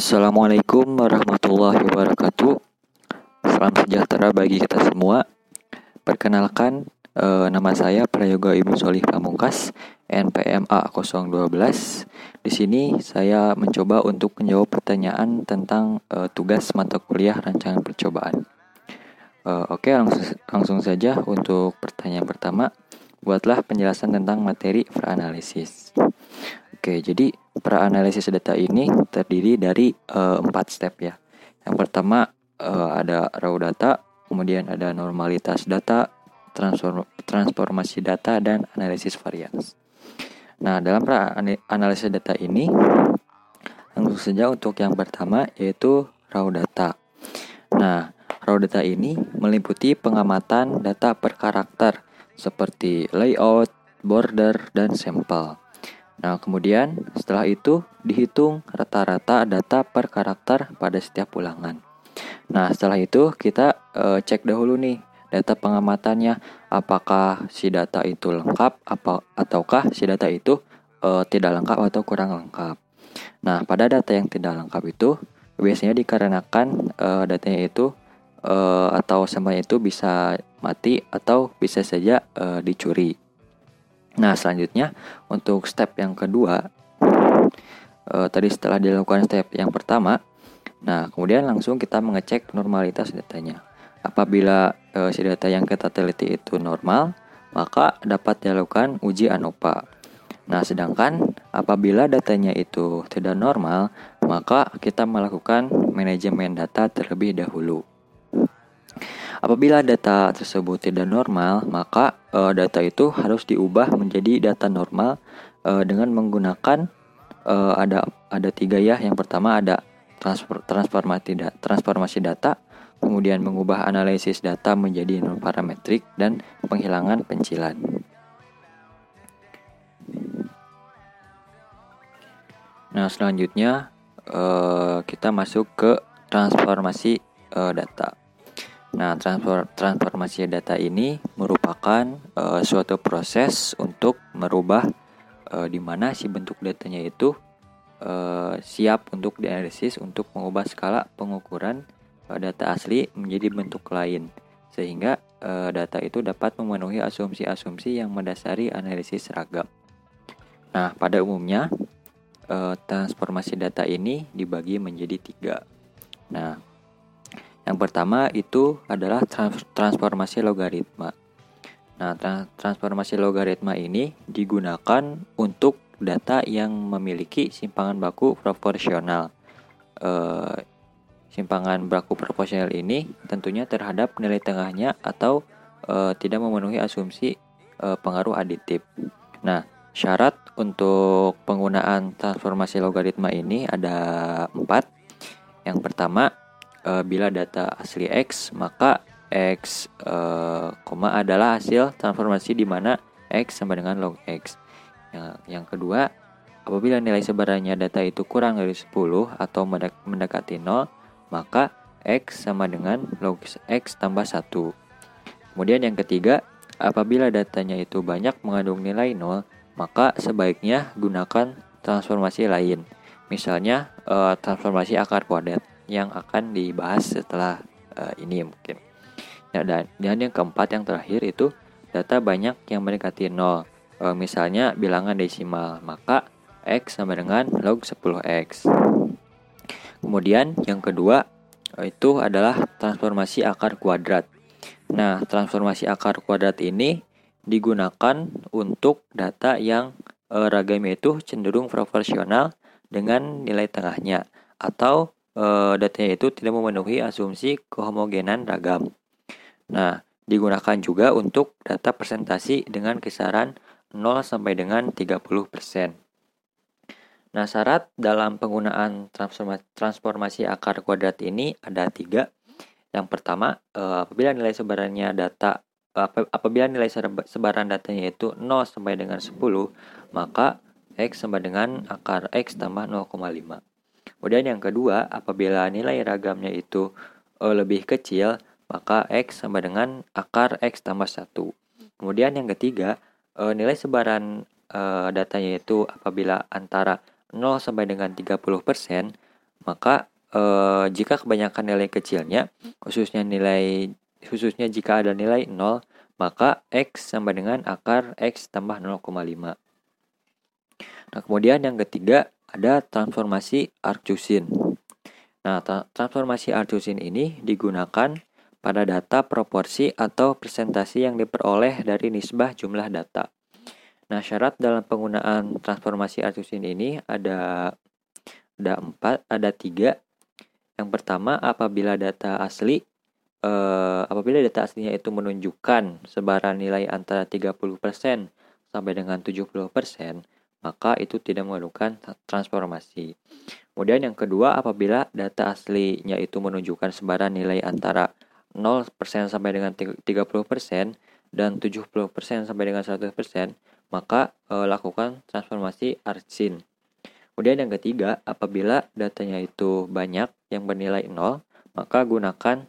Assalamualaikum warahmatullahi wabarakatuh. Salam sejahtera bagi kita semua. Perkenalkan, eh, nama saya Prayoga Ibu Solih Pamungkas, NPMA 012. Di sini saya mencoba untuk menjawab pertanyaan tentang eh, tugas mata kuliah rancangan percobaan. Eh, oke, langsung, langsung saja untuk pertanyaan pertama. Buatlah penjelasan tentang materi peranalisis. Oke, jadi Pra-analisis data ini terdiri dari uh, empat step ya. Yang pertama uh, ada raw data, kemudian ada normalitas data, transform transformasi data, dan analisis varians. Nah, dalam pra-analisis data ini, langsung saja untuk yang pertama yaitu raw data. Nah, raw data ini meliputi pengamatan data per karakter seperti layout, border, dan sampel. Nah, kemudian setelah itu dihitung rata-rata data per karakter pada setiap ulangan. Nah, setelah itu kita e, cek dahulu nih data pengamatannya apakah si data itu lengkap apa ataukah si data itu e, tidak lengkap atau kurang lengkap. Nah, pada data yang tidak lengkap itu biasanya dikarenakan e, datanya itu e, atau sampelnya itu bisa mati atau bisa saja e, dicuri. Nah, selanjutnya untuk step yang kedua, uh, tadi setelah dilakukan step yang pertama, nah kemudian langsung kita mengecek normalitas datanya. Apabila uh, si data yang kita teliti itu normal, maka dapat dilakukan uji ANOVA. Nah, sedangkan apabila datanya itu tidak normal, maka kita melakukan manajemen data terlebih dahulu. Apabila data tersebut tidak normal, maka uh, data itu harus diubah menjadi data normal uh, dengan menggunakan uh, ada ada tiga ya. Yang pertama ada transfer, transformasi data, transformasi data, kemudian mengubah analisis data menjadi non parametrik dan penghilangan pencilan. Nah selanjutnya uh, kita masuk ke transformasi uh, data. Nah, transformasi data ini merupakan uh, suatu proses untuk merubah uh, di mana si bentuk datanya itu uh, siap untuk dianalisis untuk mengubah skala pengukuran uh, data asli menjadi bentuk lain sehingga uh, data itu dapat memenuhi asumsi-asumsi yang mendasari analisis seragam. Nah, pada umumnya uh, transformasi data ini dibagi menjadi tiga. Nah, yang pertama itu adalah trans transformasi logaritma. Nah, trans transformasi logaritma ini digunakan untuk data yang memiliki simpangan baku proporsional. E, simpangan baku proporsional ini tentunya terhadap nilai tengahnya atau e, tidak memenuhi asumsi e, pengaruh aditif. Nah, syarat untuk penggunaan transformasi logaritma ini ada empat. Yang pertama, e, bila data asli X, maka X, e, koma adalah hasil transformasi di mana X sama dengan log X. Yang, yang kedua, apabila nilai sebarannya data itu kurang dari 10 atau mendekati 0, maka X sama dengan log X tambah 1. Kemudian yang ketiga, apabila datanya itu banyak mengandung nilai 0, maka sebaiknya gunakan transformasi lain. Misalnya, eh, transformasi akar kuadrat yang akan dibahas setelah uh, ini mungkin. Ya, dan, dan yang keempat yang terakhir itu data banyak yang mendekati 0. Uh, misalnya bilangan desimal, maka X sama dengan log 10X. Kemudian yang kedua uh, itu adalah transformasi akar kuadrat. Nah, transformasi akar kuadrat ini digunakan untuk data yang uh, ragamnya itu cenderung proporsional dengan nilai tengahnya atau e, datanya itu tidak memenuhi asumsi kehomogenan ragam. Nah, digunakan juga untuk data presentasi dengan kisaran 0 sampai dengan 30%. Nah, syarat dalam penggunaan transformasi akar kuadrat ini ada tiga. Yang pertama, eh, apabila nilai sebarannya data apabila nilai sebaran datanya itu 0 sampai dengan 10, maka X sama dengan akar X tambah 0,5. Kemudian yang kedua, apabila nilai ragamnya itu uh, lebih kecil, maka X sama dengan akar X tambah 1. Kemudian yang ketiga, uh, nilai sebaran uh, datanya itu apabila antara 0 sampai dengan 30%, maka uh, jika kebanyakan nilai kecilnya, khususnya nilai khususnya jika ada nilai 0, maka X sama dengan akar X tambah 0,5. Nah, kemudian yang ketiga ada transformasi Arcusin. Nah, tra transformasi Arcusin ini digunakan pada data proporsi atau presentasi yang diperoleh dari nisbah jumlah data. Nah, syarat dalam penggunaan transformasi Arcusin ini ada ada empat, ada tiga. Yang pertama, apabila data asli uh, apabila data aslinya itu menunjukkan sebaran nilai antara 30% sampai dengan 70%, maka itu tidak memerlukan transformasi. Kemudian yang kedua, apabila data aslinya itu menunjukkan sebaran nilai antara 0% sampai dengan 30% dan 70% sampai dengan 100%, maka e, lakukan transformasi arsin. Kemudian yang ketiga, apabila datanya itu banyak yang bernilai 0, maka gunakan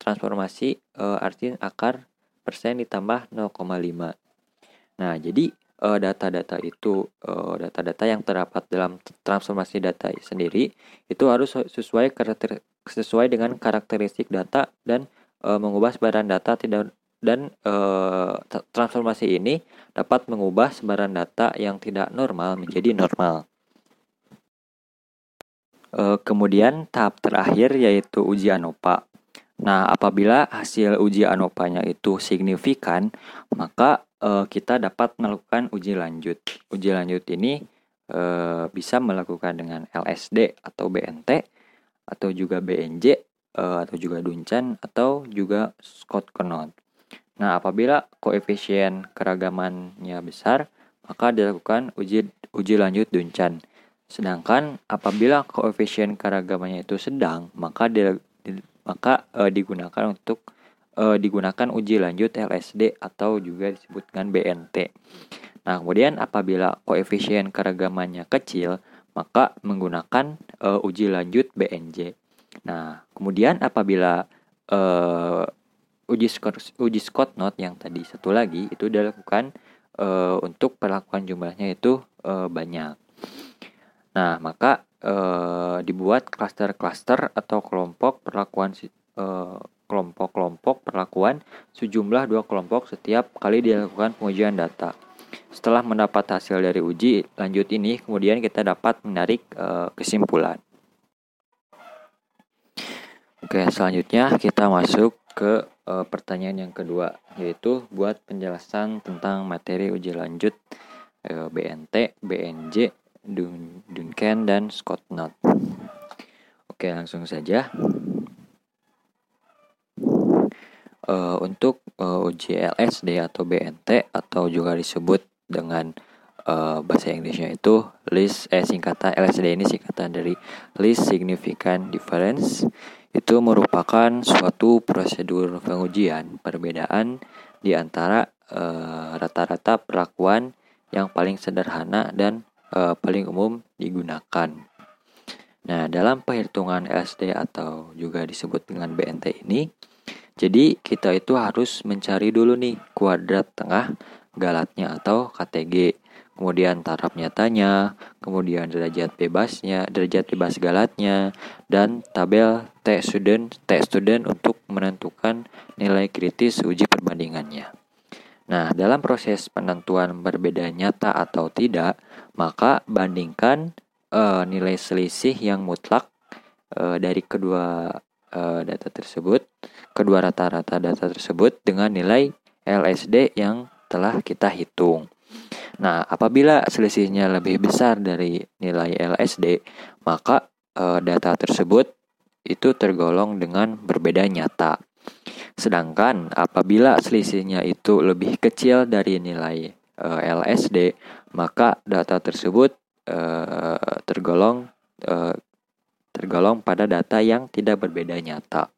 transformasi e, arsin akar persen ditambah 0,5. Nah, jadi eh, data-data uh, itu data-data uh, yang terdapat dalam transformasi data sendiri itu harus sesuai sesuai dengan karakteristik data dan uh, mengubah sebaran data tidak dan transformasi ini dapat mengubah sebaran data yang tidak normal menjadi normal. Kemudian tahap terakhir yaitu uji ANOVA. Nah, apabila hasil uji ANOVA-nya itu signifikan, maka uh, kita dapat melakukan uji lanjut. Uji lanjut ini uh, bisa melakukan dengan LSD atau BNT atau juga BNJ uh, eh, atau juga Duncan atau juga Scott Knott. Nah, apabila koefisien keragamannya besar, maka dilakukan uji uji lanjut Duncan. Sedangkan apabila koefisien keragamannya itu sedang, maka di, maka uh, digunakan untuk uh, digunakan uji lanjut LSD atau juga disebut dengan BNT. Nah, kemudian apabila koefisien keragamannya kecil, maka menggunakan uh, uji lanjut BNJ. Nah, kemudian apabila uh, uji Scott, uji Scott Note yang tadi satu lagi itu dilakukan uh, untuk perlakuan jumlahnya itu uh, banyak. Nah, maka uh, dibuat klaster-klaster atau kelompok perlakuan uh, kelompok-kelompok perlakuan sejumlah dua kelompok setiap kali dilakukan pengujian data. Setelah mendapat hasil dari uji lanjut ini, kemudian kita dapat menarik e, kesimpulan. Oke, selanjutnya kita masuk ke e, pertanyaan yang kedua, yaitu buat penjelasan tentang materi uji lanjut e, BNT, BNJ, Dun Duncan, dan Scott Knott. Oke, langsung saja. Uh, untuk uh, uji LSD atau BNT atau juga disebut dengan uh, bahasa Inggrisnya itu list eh singkatan LSD ini singkatan dari list significant difference itu merupakan suatu prosedur pengujian perbedaan di antara uh, rata-rata perlakuan yang paling sederhana dan uh, paling umum digunakan. Nah, dalam perhitungan LSD atau juga disebut dengan BNT ini, jadi kita itu harus mencari dulu nih kuadrat tengah galatnya atau KTG, kemudian taraf nyatanya, kemudian derajat bebasnya, derajat bebas galatnya, dan tabel T student, T student untuk menentukan nilai kritis uji perbandingannya. Nah, dalam proses penentuan berbeda nyata atau tidak, maka bandingkan uh, nilai selisih yang mutlak uh, dari kedua uh, data tersebut, kedua rata-rata data tersebut dengan nilai LSD yang telah kita hitung. Nah, apabila selisihnya lebih besar dari nilai LSD, maka e, data tersebut itu tergolong dengan berbeda nyata. Sedangkan apabila selisihnya itu lebih kecil dari nilai e, LSD, maka data tersebut e, tergolong e, tergolong pada data yang tidak berbeda nyata.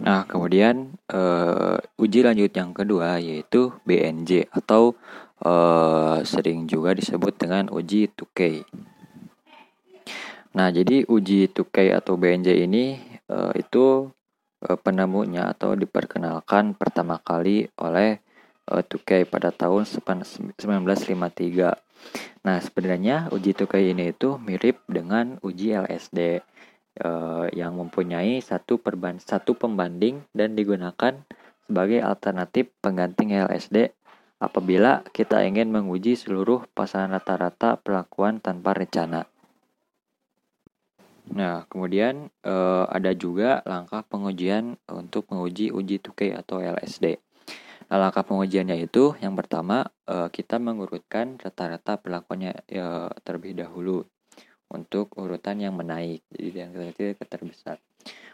Nah, kemudian uh, uji lanjut yang kedua yaitu BNJ atau uh, sering juga disebut dengan uji 2K. Nah, jadi uji 2K atau BNJ ini uh, itu uh, penemunya atau diperkenalkan pertama kali oleh uh, 2K pada tahun 1953. Nah, sebenarnya uji tukai ini itu mirip dengan uji LSD uh, yang mempunyai satu perban satu pembanding dan digunakan sebagai alternatif pengganti LSD apabila kita ingin menguji seluruh pasangan rata-rata perlakuan tanpa rencana. Nah, kemudian uh, ada juga langkah pengujian untuk menguji uji tukai atau LSD. Nah, langkah pengujiannya itu yang pertama uh, kita mengurutkan rata-rata perlakuannya uh, terlebih dahulu untuk urutan yang menaik. Jadi yang ke terbesar.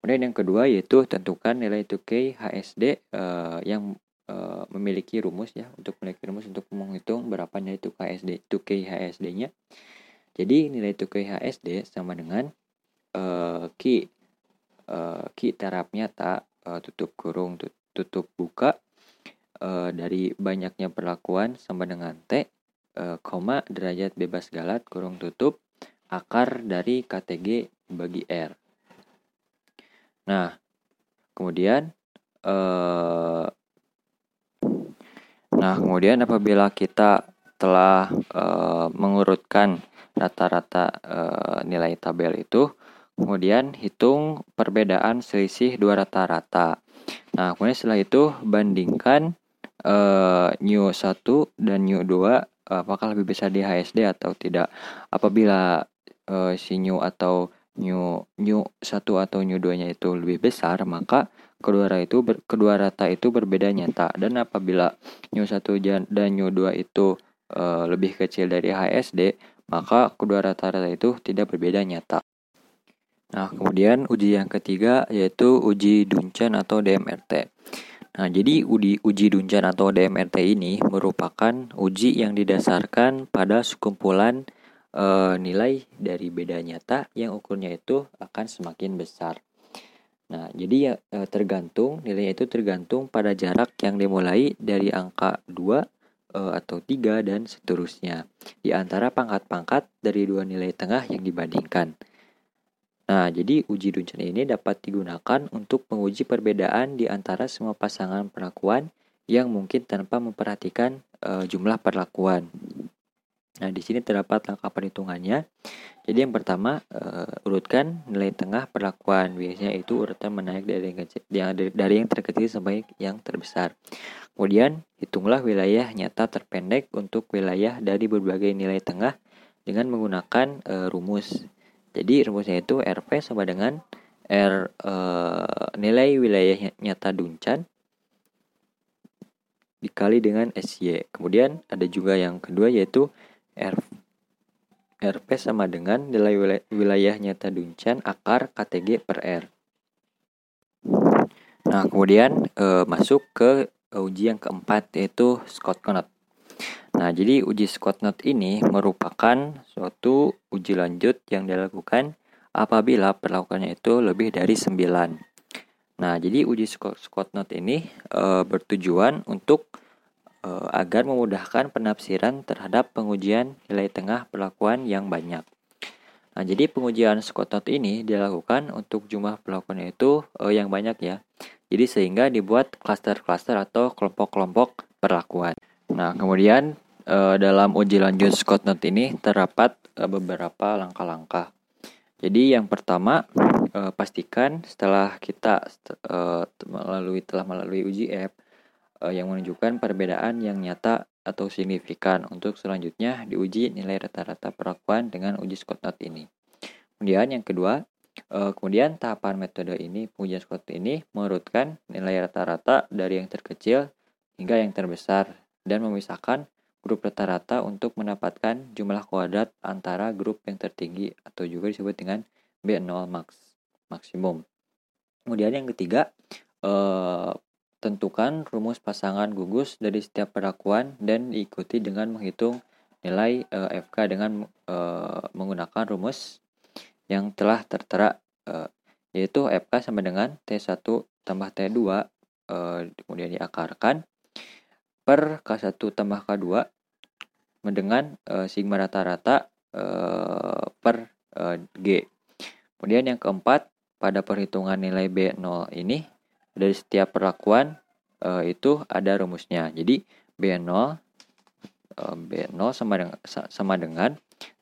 Kemudian yang kedua yaitu tentukan nilai 2K HSD uh, yang uh, memiliki rumus ya untuk memiliki rumus untuk menghitung berapa nilai 2K HSD 2K HSD-nya. Jadi nilai 2K HSD sama dengan Q terap nyata uh, tutup kurung tutup buka uh, dari banyaknya perlakuan sama dengan T uh, koma derajat bebas galat kurung tutup akar dari KTG bagi R. Nah, kemudian eh, Nah, kemudian apabila kita telah eh, mengurutkan rata-rata eh, nilai tabel itu, kemudian hitung perbedaan selisih dua rata-rata. Nah, kemudian setelah itu bandingkan eh, new 1 dan new 2 apakah lebih besar di HSD atau tidak. Apabila uh, si new atau new new satu atau new nya itu lebih besar, maka kedua rata itu ber, kedua rata itu berbeda nyata. Dan apabila new satu dan new dua itu uh, lebih kecil dari HSD, maka kedua rata-rata itu tidak berbeda nyata. Nah, kemudian uji yang ketiga yaitu uji Duncan atau DMRT. Nah, jadi uji, uji Duncan atau DMRT ini merupakan uji yang didasarkan pada sekumpulan uh, nilai dari beda nyata yang ukurnya itu akan semakin besar. Nah, jadi ya uh, tergantung nilainya itu tergantung pada jarak yang dimulai dari angka 2 uh, eh, atau 3 dan seterusnya di antara pangkat-pangkat dari dua nilai tengah yang dibandingkan. Nah, jadi uji Duncan ini dapat digunakan untuk menguji perbedaan di antara semua pasangan perlakuan yang mungkin tanpa memperhatikan uh, jumlah perlakuan. Nah, di sini terdapat langkah perhitungannya. Jadi yang pertama, uh, urutkan nilai tengah perlakuan. Biasanya itu urutan menaik dari yang, dari, yang terkecil sampai yang terbesar. Kemudian, hitunglah wilayah nyata terpendek untuk wilayah dari berbagai nilai tengah dengan menggunakan uh, rumus. Jadi rumusnya itu RP sama dengan R uh, nilai wilayah nyata Duncan dikali dengan SY. Kemudian ada juga yang kedua yaitu R RP sama dengan nilai wilayah nyata Duncan akar KTG per R. Nah, kemudian e, masuk ke uji yang keempat yaitu Scott Knot. Nah, jadi uji Scott Knot ini merupakan suatu uji lanjut yang dilakukan apabila perlakuannya itu lebih dari 9. Nah, jadi uji Scott Knot ini e, bertujuan untuk uh, agar memudahkan penafsiran terhadap pengujian nilai tengah perlakuan yang banyak. Nah, jadi pengujian Scott Note ini dilakukan untuk jumlah perlakuan itu uh, yang banyak ya. Jadi sehingga dibuat klaster-klaster atau kelompok-kelompok perlakuan. Nah, kemudian uh, dalam uji lanjut Scott Note ini terdapat uh, beberapa langkah-langkah. Jadi yang pertama uh, pastikan setelah kita uh, melalui telah melalui uji app uh, yang menunjukkan perbedaan yang nyata atau signifikan. Untuk selanjutnya diuji nilai rata-rata perlakuan dengan uji Scott Note ini. Kemudian yang kedua, kemudian tahapan metode ini, pengujian Scott ini mengurutkan nilai rata-rata dari yang terkecil hingga yang terbesar dan memisahkan grup rata-rata untuk mendapatkan jumlah kuadrat antara grup yang tertinggi atau juga disebut dengan B0 max maksimum. Kemudian yang ketiga, eh, Tentukan rumus pasangan gugus dari setiap perlakuan dan diikuti dengan menghitung nilai eh, FK dengan e, menggunakan rumus yang telah tertera yaitu FK sama dengan T1 tambah T2 e, kemudian diakarkan per K1 tambah K2 dengan e, sigma rata-rata e, per e, G. Kemudian yang keempat, pada perhitungan nilai B0 ini dari setiap perlakuan uh, itu ada rumusnya. Jadi B0 uh, uh, B0 sama dengan sama dengan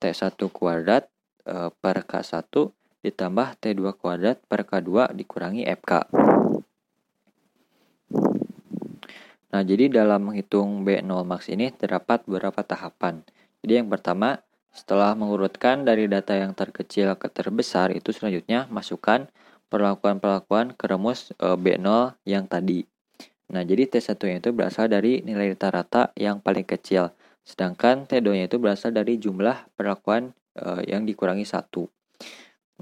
T1 kuadrat uh, per K1 ditambah T2 kuadrat per K2 dikurangi FK. Nah, jadi dalam menghitung B0 max ini terdapat beberapa tahapan. Jadi yang pertama, setelah mengurutkan dari data yang terkecil ke terbesar, itu selanjutnya masukkan perlakuan-perlakuan ke rumus e, B0 yang tadi. Nah, jadi T1 itu berasal dari nilai rata-rata yang paling kecil, sedangkan T2 itu berasal dari jumlah perlakuan e, yang dikurangi satu.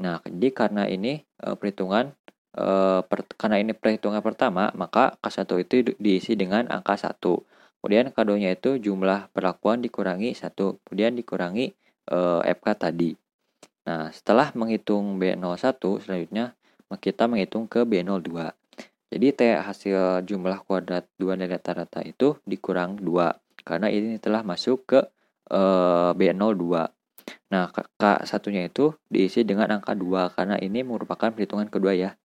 Nah, jadi karena ini e, perhitungan e, per, karena ini perhitungan pertama, maka K1 itu diisi dengan angka 1. Kemudian K2-nya itu jumlah perlakuan dikurangi 1, kemudian dikurangi e, FK tadi. Nah, setelah menghitung B01 selanjutnya kita menghitung ke B02. Jadi T hasil jumlah kuadrat dua nilai rata-rata itu dikurang 2 karena ini telah masuk ke e, B02. Nah, K satunya itu diisi dengan angka 2 karena ini merupakan perhitungan kedua ya.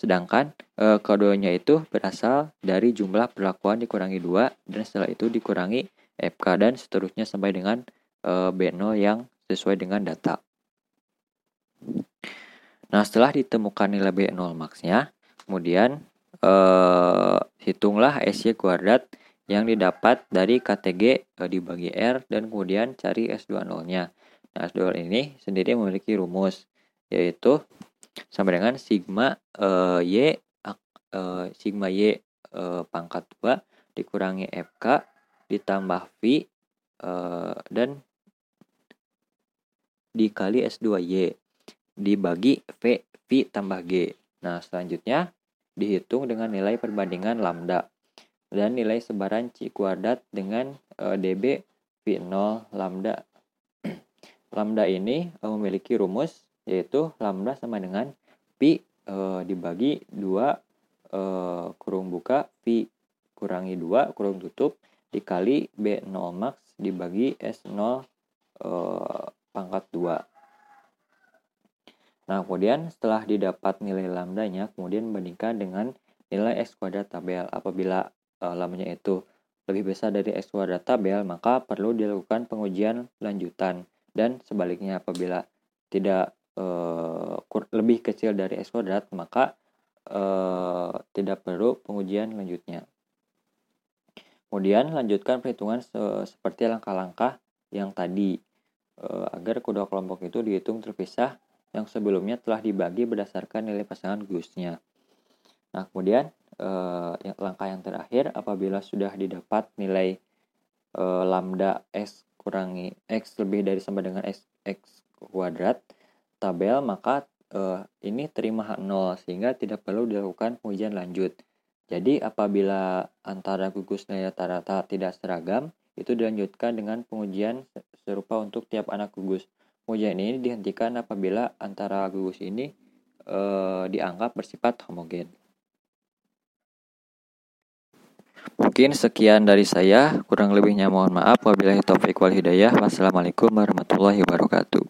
Sedangkan e, keduanya itu berasal dari jumlah perlakuan dikurangi 2 dan setelah itu dikurangi FK dan seterusnya sampai dengan e, B0 yang sesuai dengan data. Nah, setelah ditemukan nilai B0 max-nya, kemudian e, hitunglah SY kuadrat yang didapat dari KTG e, dibagi R dan kemudian cari S20-nya. Nah, S2 ini sendiri memiliki rumus yaitu sama dengan sigma uh, y uh, sigma y uh, pangkat 2 dikurangi fk ditambah v uh, dan dikali S2Y dibagi V, V tambah G. Nah, selanjutnya dihitung dengan nilai perbandingan lambda dan nilai sebaran C kuadrat dengan uh, dB V0 lambda Lambda ini uh, memiliki rumus yaitu lambda sama dengan pi uh, dibagi 2 uh, eh, kurung buka pi kurangi 2 kurung tutup dikali B0 max dibagi S0 uh, pangkat 2. Nah, kemudian setelah didapat nilai lambdanya, kemudian bandingkan dengan nilai X kuadrat tabel. Apabila uh, lambdanya itu lebih besar dari X kuadrat tabel, maka perlu dilakukan pengujian lanjutan dan sebaliknya apabila tidak uh, lebih kecil dari x kuadrat maka uh, tidak perlu pengujian lanjutnya. Kemudian lanjutkan perhitungan se seperti langkah-langkah yang tadi uh, agar kedua kelompok itu dihitung terpisah yang sebelumnya telah dibagi berdasarkan nilai pasangan gusnya. Nah, kemudian langkah yang terakhir apabila sudah didapat nilai lambda s kurangi X lebih dari sama dengan X, X kuadrat tabel maka uh, ini terima hak 0 sehingga tidak perlu dilakukan pengujian lanjut. Jadi apabila antara gugus nilai rata-rata tidak seragam, itu dilanjutkan dengan pengujian serupa untuk tiap anak gugus. Pengujian ini dihentikan apabila antara gugus ini uh, dianggap bersifat homogen. Mungkin sekian dari saya, kurang lebihnya mohon maaf. Wabillahi taufiq wal hidayah. Wassalamualaikum warahmatullahi wabarakatuh.